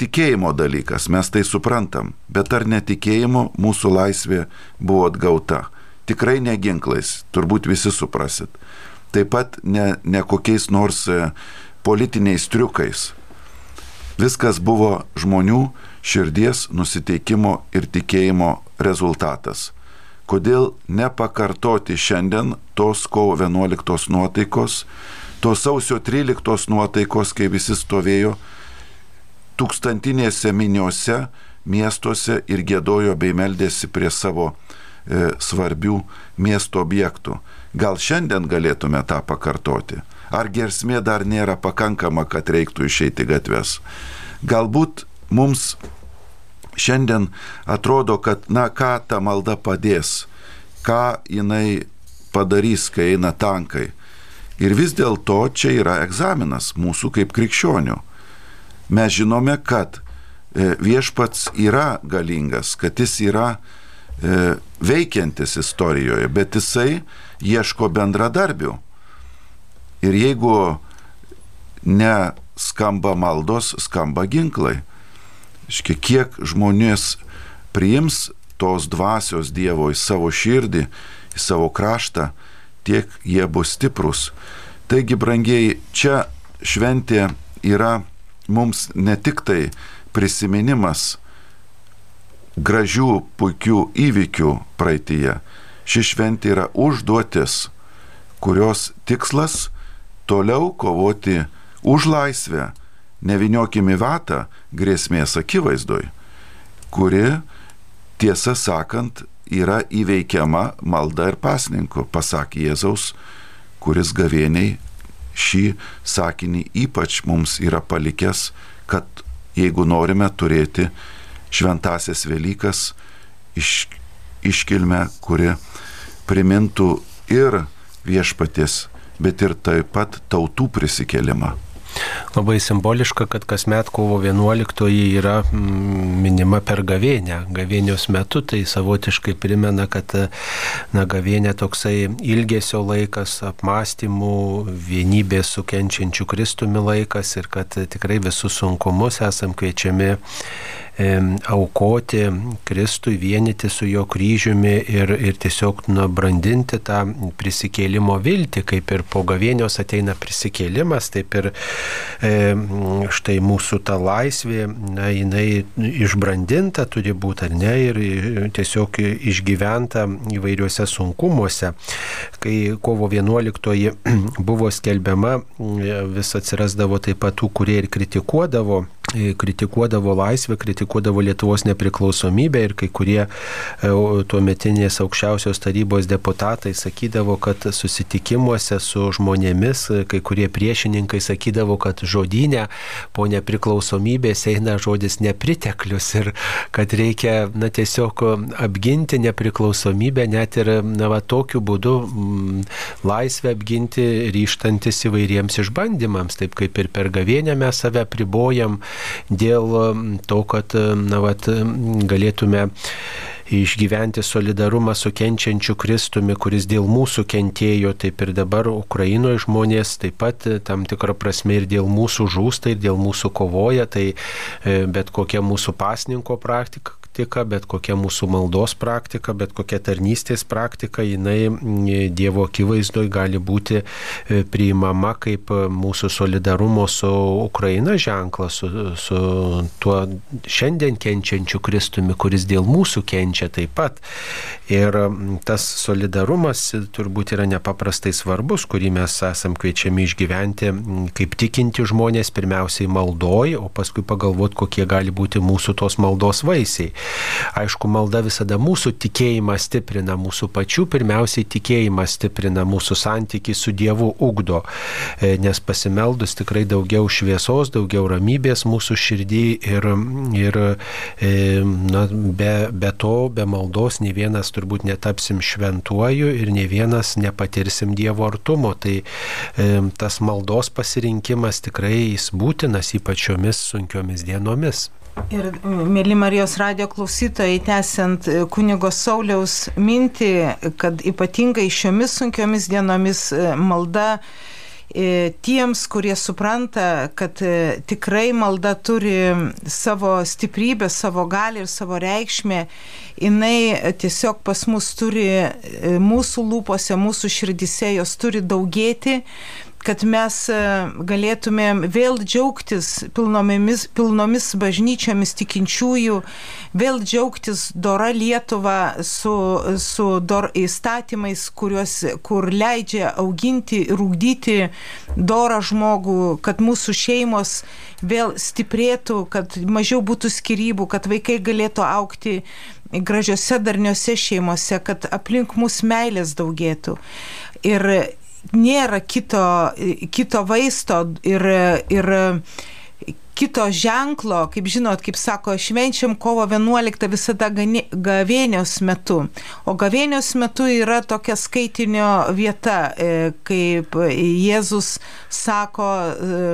tikėjimo dalykas, mes tai suprantam, bet ar netikėjimo mūsų laisvė buvo atgauta? Tikrai ne ginklais, turbūt visi suprasit. Taip pat ne, ne kokiais nors e, politiniais triukais. Viskas buvo žmonių širdies nusiteikimo ir tikėjimo rezultatas. Kodėl nepakartoti šiandien tos kovo 11 nuotaikos, tos sausio 13 nuotaikos, kai visi stovėjo tūkstantinėse miniuose, miestuose ir gėdojo bei meldėsi prie savo e, svarbių miesto objektų. Gal šiandien galėtume tą pakartoti? Ar gersmė dar nėra pakankama, kad reiktų išeiti gatves? Galbūt mums šiandien atrodo, kad, na, ką ta malda padės, ką jinai padarys, kai eina tankai. Ir vis dėlto čia yra egzaminas mūsų kaip krikščionių. Mes žinome, kad e, viešpats yra galingas, kad jis yra e, veikiantis istorijoje, bet jisai ieško bendradarbių. Ir jeigu neskamba maldos, skamba ginklai. Iškia, kiek žmonės priims tos dvasios Dievo į savo širdį, į savo kraštą, tiek jie bus stiprus. Taigi, brangiai, čia šventė yra mums ne tik tai prisiminimas gražių, puikių įvykių praeitie. Ši šventė yra užduotis, kurios tikslas toliau kovoti už laisvę, neviniokimi vatą grėsmės akivaizdoj, kuri, tiesą sakant, yra įveikiama malda ir pasninku, pasakė Jėzaus, kuris gavieniai šį sakinį ypač mums yra palikęs, kad jeigu norime turėti šventasias Velykas iš, iškilmę, kuri primintų ir viešpaties, bet ir taip pat tautų prisikelimą. Labai simboliška, kad kasmet kovo 11 yra mm, minima per gavėnę. Gavėnios metu tai savotiškai primena, kad na, gavėnė toksai ilgesio laikas, apmąstymų, vienybės su kenčiančiu Kristumi laikas ir kad tikrai visus sunkumus esam kviečiami aukoti Kristui, vienyti su jo kryžiumi ir, ir tiesiog nubrandinti tą prisikėlimo viltį, kaip ir po gavėnios ateina prisikėlimas, taip ir štai mūsų ta laisvė, na, jinai išbrandinta turi būti ar ne ir tiesiog išgyventa įvairiuose sunkumuose. Kai kovo 11 buvo skelbiama, vis atsirasdavo taip pat tų, kurie ir kritikuodavo kritikuodavo laisvę, kritikuodavo Lietuvos nepriklausomybę ir kai kurie e, tuo metinės aukščiausios tarybos deputatai sakydavo, kad susitikimuose su žmonėmis, kai kurie priešininkai sakydavo, kad žodinė po nepriklausomybės eina žodis nepriteklius ir kad reikia na, tiesiog apginti nepriklausomybę net ir na, va, tokiu būdu m, laisvę apginti ryštantis įvairiems išbandymams, taip kaip ir per gavėnę mes save pribojam dėl to, kad na, vat, galėtume išgyventi solidarumą su kenčiančiu Kristumi, kuris dėl mūsų kentėjo, taip ir dabar Ukrainoje žmonės taip pat tam tikrą prasme ir dėl mūsų žūsta, ir dėl mūsų kovoja, tai e, bet kokia mūsų pasninko praktika, praktika, bet kokia mūsų maldos praktika, bet kokia tarnystės praktika, jinai Dievo akivaizdoje gali būti e, priimama kaip mūsų solidarumo su Ukraina ženklas, su, su tuo šiandien kenčiančiu Kristumi, kuris dėl mūsų kenčia taip pat. Ir tas solidarumas turbūt yra nepaprastai svarbus, kurį mes esam kviečiami išgyventi kaip tikinti žmonės, pirmiausiai maldoj, o paskui pagalvoti, kokie gali būti mūsų tos maldos vaisiai. Aišku, malda visada mūsų tikėjimą stiprina, mūsų pačių pirmiausiai tikėjimą stiprina, mūsų santykiai su Dievu ugdo, e, nes pasimeldus tikrai daugiau šviesos, daugiau ramybės mūsų širdį ir, ir e, na, be, be to, be maldos, ne vienas turbūt netapsim šventuoju ir ne vienas nepatirsim Dievo artumo. Tai e, tas maldos pasirinkimas tikrai jis būtinas ypač šiomis sunkiomis dienomis. Ir, mėly Marijos radio klausytojai, tęsiant e, kunigo Sauliaus mintį, kad ypatingai šiomis sunkiomis dienomis e, malda e, tiems, kurie supranta, kad tikrai malda turi savo stiprybę, savo galį ir savo reikšmę, jinai tiesiog pas mus turi mūsų lūpose, mūsų širdise, jos turi daugėti, kad mes e, galėtumėm vėl džiaugtis pilnomis, pilnomis bažnyčiomis tikinčiųjų, vėl džiaugtis dora Lietuva su, su dor įstatymais, kuriuos, kur leidžia auginti ir ugdyti dorą žmogų, kad mūsų šeimos vėl stiprėtų, kad mažiau būtų skirybų, kad vaikai galėtų aukti gražiose darniose šeimose, kad aplink mūsų meilės daugėtų. Ir nėra kito, kito vaisto ir, ir kito ženklo, kaip žinot, kaip sako, švenčiam kovo 11 visada gavėnios metu. O gavėnios metu yra tokia skaitinio vieta, e, kaip Jėzus sako e,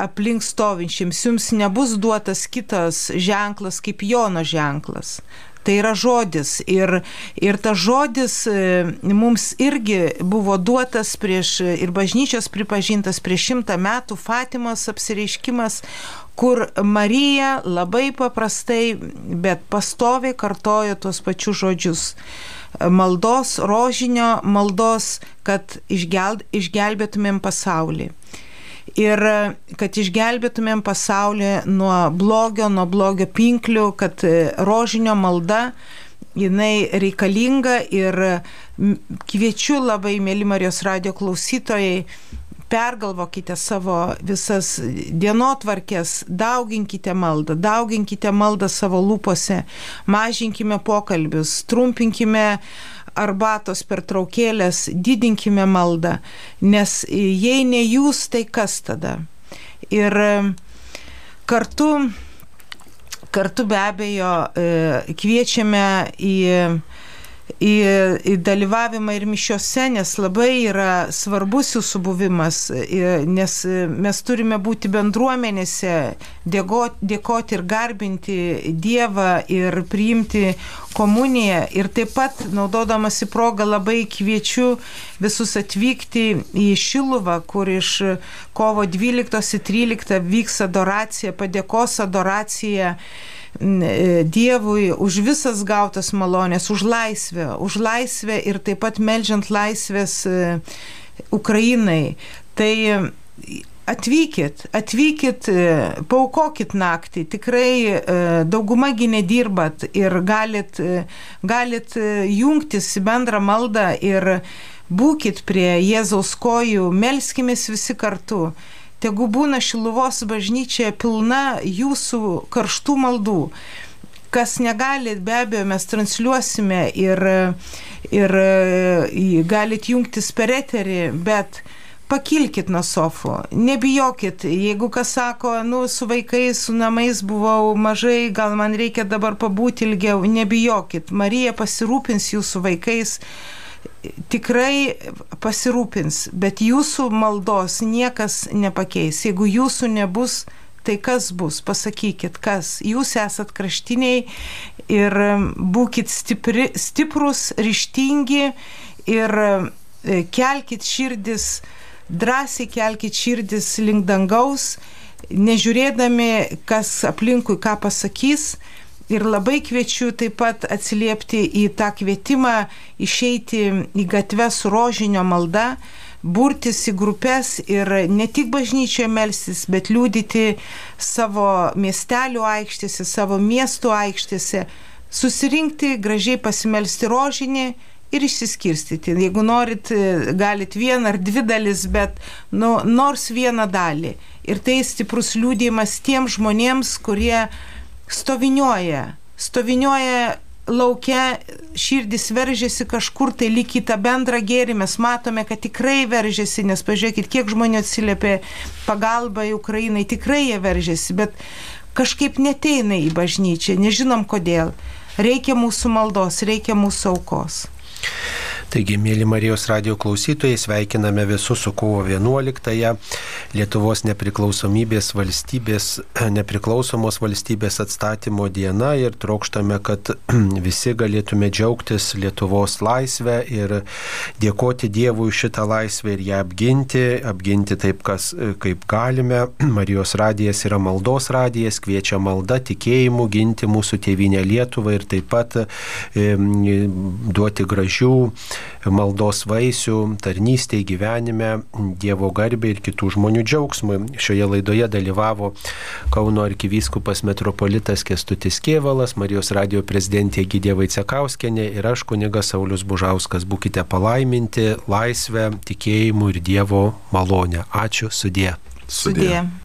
aplink stovinčiams, jums nebus duotas kitas ženklas kaip Jono ženklas. Tai yra žodis. Ir, ir tas žodis e, mums irgi buvo duotas prieš ir bažnyčios pripažintas prieš šimtą metų Fatimos apsireiškimas, kur Marija labai paprastai, bet pastoviai kartojo tuos pačius žodžius maldos, rožinio maldos, kad išgel, išgelbėtumėm pasaulį ir kad išgelbėtumėm pasaulį nuo blogio, nuo blogio pinklių, kad e, rožinio malda jinai reikalinga ir kviečiu labai, mėly Marijos radio klausytojai, pergalvokite savo visas dienotvarkės, dauginkite maldą, dauginkite maldą savo lūpose, mažinkime pokalbius, trumpinkime uh, arbatos pertraukėlės, didinkime maldą, nes jei ne jūs, tai kas tada? Ir e, kartu, kartu be abejo e, kviečiame į į, į dalyvavimą ir mišiose, nes labai yra svarbus jūsų buvimas, nes mes turime būti bendruomenėse, dėkoti, ir garbinti Dievą ir priimti komuniją. Ir taip pat, naudodamasi progą, labai kviečiu visus atvykti į Šiluvą, kur iš kovo 12-13 vyks adoracija, padėkos adoracija E, Dievui už visas gautas malonės, už laisvę, už laisvę ir taip pat melžiant laisvės e, Ukrainai. Tai atvykit, atvykit, e, paukokit naktį, tikrai dauguma gi nedirbat ir galit, galit jungtis į bendrą maldą ir būkit prie Jėzaus kojų, melskimės visi kartu tegu būna Šiluvos bažnyčia pilna jūsų karštų maldų. Kas negali, be abejo, mes transliuosime ir, ir galit jungtis per eterį, bet pakilkit nuo sofų, nebijokit, jeigu kas sako, nu, su vaikais, su namais buvau mažai, gal man reikia dabar pabūti ilgiau, nebijokit, Marija pasirūpins jūsų vaikais, tikrai pasirūpins, bet jūsų maldos niekas nepakeis. Jeigu jūsų nebus, tai kas bus? Pasakykit, kas. Jūs esat kraštiniai ir būkite stipri, stiprus, ryštingi ir e, kelkit širdis, drąsiai kelkit širdis link dangaus, nežiūrėdami, kas aplinkui ką pasakys Ir labai kviečiu taip pat atsiliepti į tą kvietimą išeiti į gatvę su rožinio malda, burtis į grupės ir ne tik bažnyčioje melstis, bet liūdyti savo miestelių aikštėse, savo miestų aikštėse, susirinkti, gražiai pasimelsti rožinį ir išsiskirstyti. Jeigu norit, galit vieną ar dvi dalis, bet nu, nors vieną dalį. Ir tai stiprus liūdėjimas tiem žmonėms, kurie stovinioja, stovinioja laukia širdis veržiasi kažkur tai lyg į tą bendrą gėrį, mes matome, kad tikrai veržiasi, nes pažiūrėkit, kiek žmonių atsiliepė pagalbą į Ukrainai, tikrai jie veržiasi, bet kažkaip neteina į bažnyčią, nežinom kodėl. Reikia mūsų maldos, reikia mūsų aukos. Taigi, mėly Marijos radio klausytojai, sveikiname visus su kovo 11-ąją Lietuvos nepriklausomybės valstybės, nepriklausomos valstybės atstatymo diena ir trokštame, kad visi galėtume džiaugtis Lietuvos laisvę ir dėkoti Dievui šitą laisvę ir ją apginti, apginti taip, kas, kaip galime. Marijos radijas yra maldos radijas, kviečia malda tikėjimu ginti mūsų tėvynę Lietuvą ir taip pat e, duoti gražių maldos vaisių, tarnystėje, gyvenime, Dievo garbė ir kitų žmonių džiaugsmui. Šioje laidoje dalyvavo Kauno arkivyskupas metropolitas Kestutis Kievalas, Marijos radio prezidentė Gydė Vaicekauskenė ir aš kunigas Saulis Bužauskas. Būkite palaiminti laisvę, tikėjimu ir Dievo malonę. Ačiū, sudė. Sudė. sudė.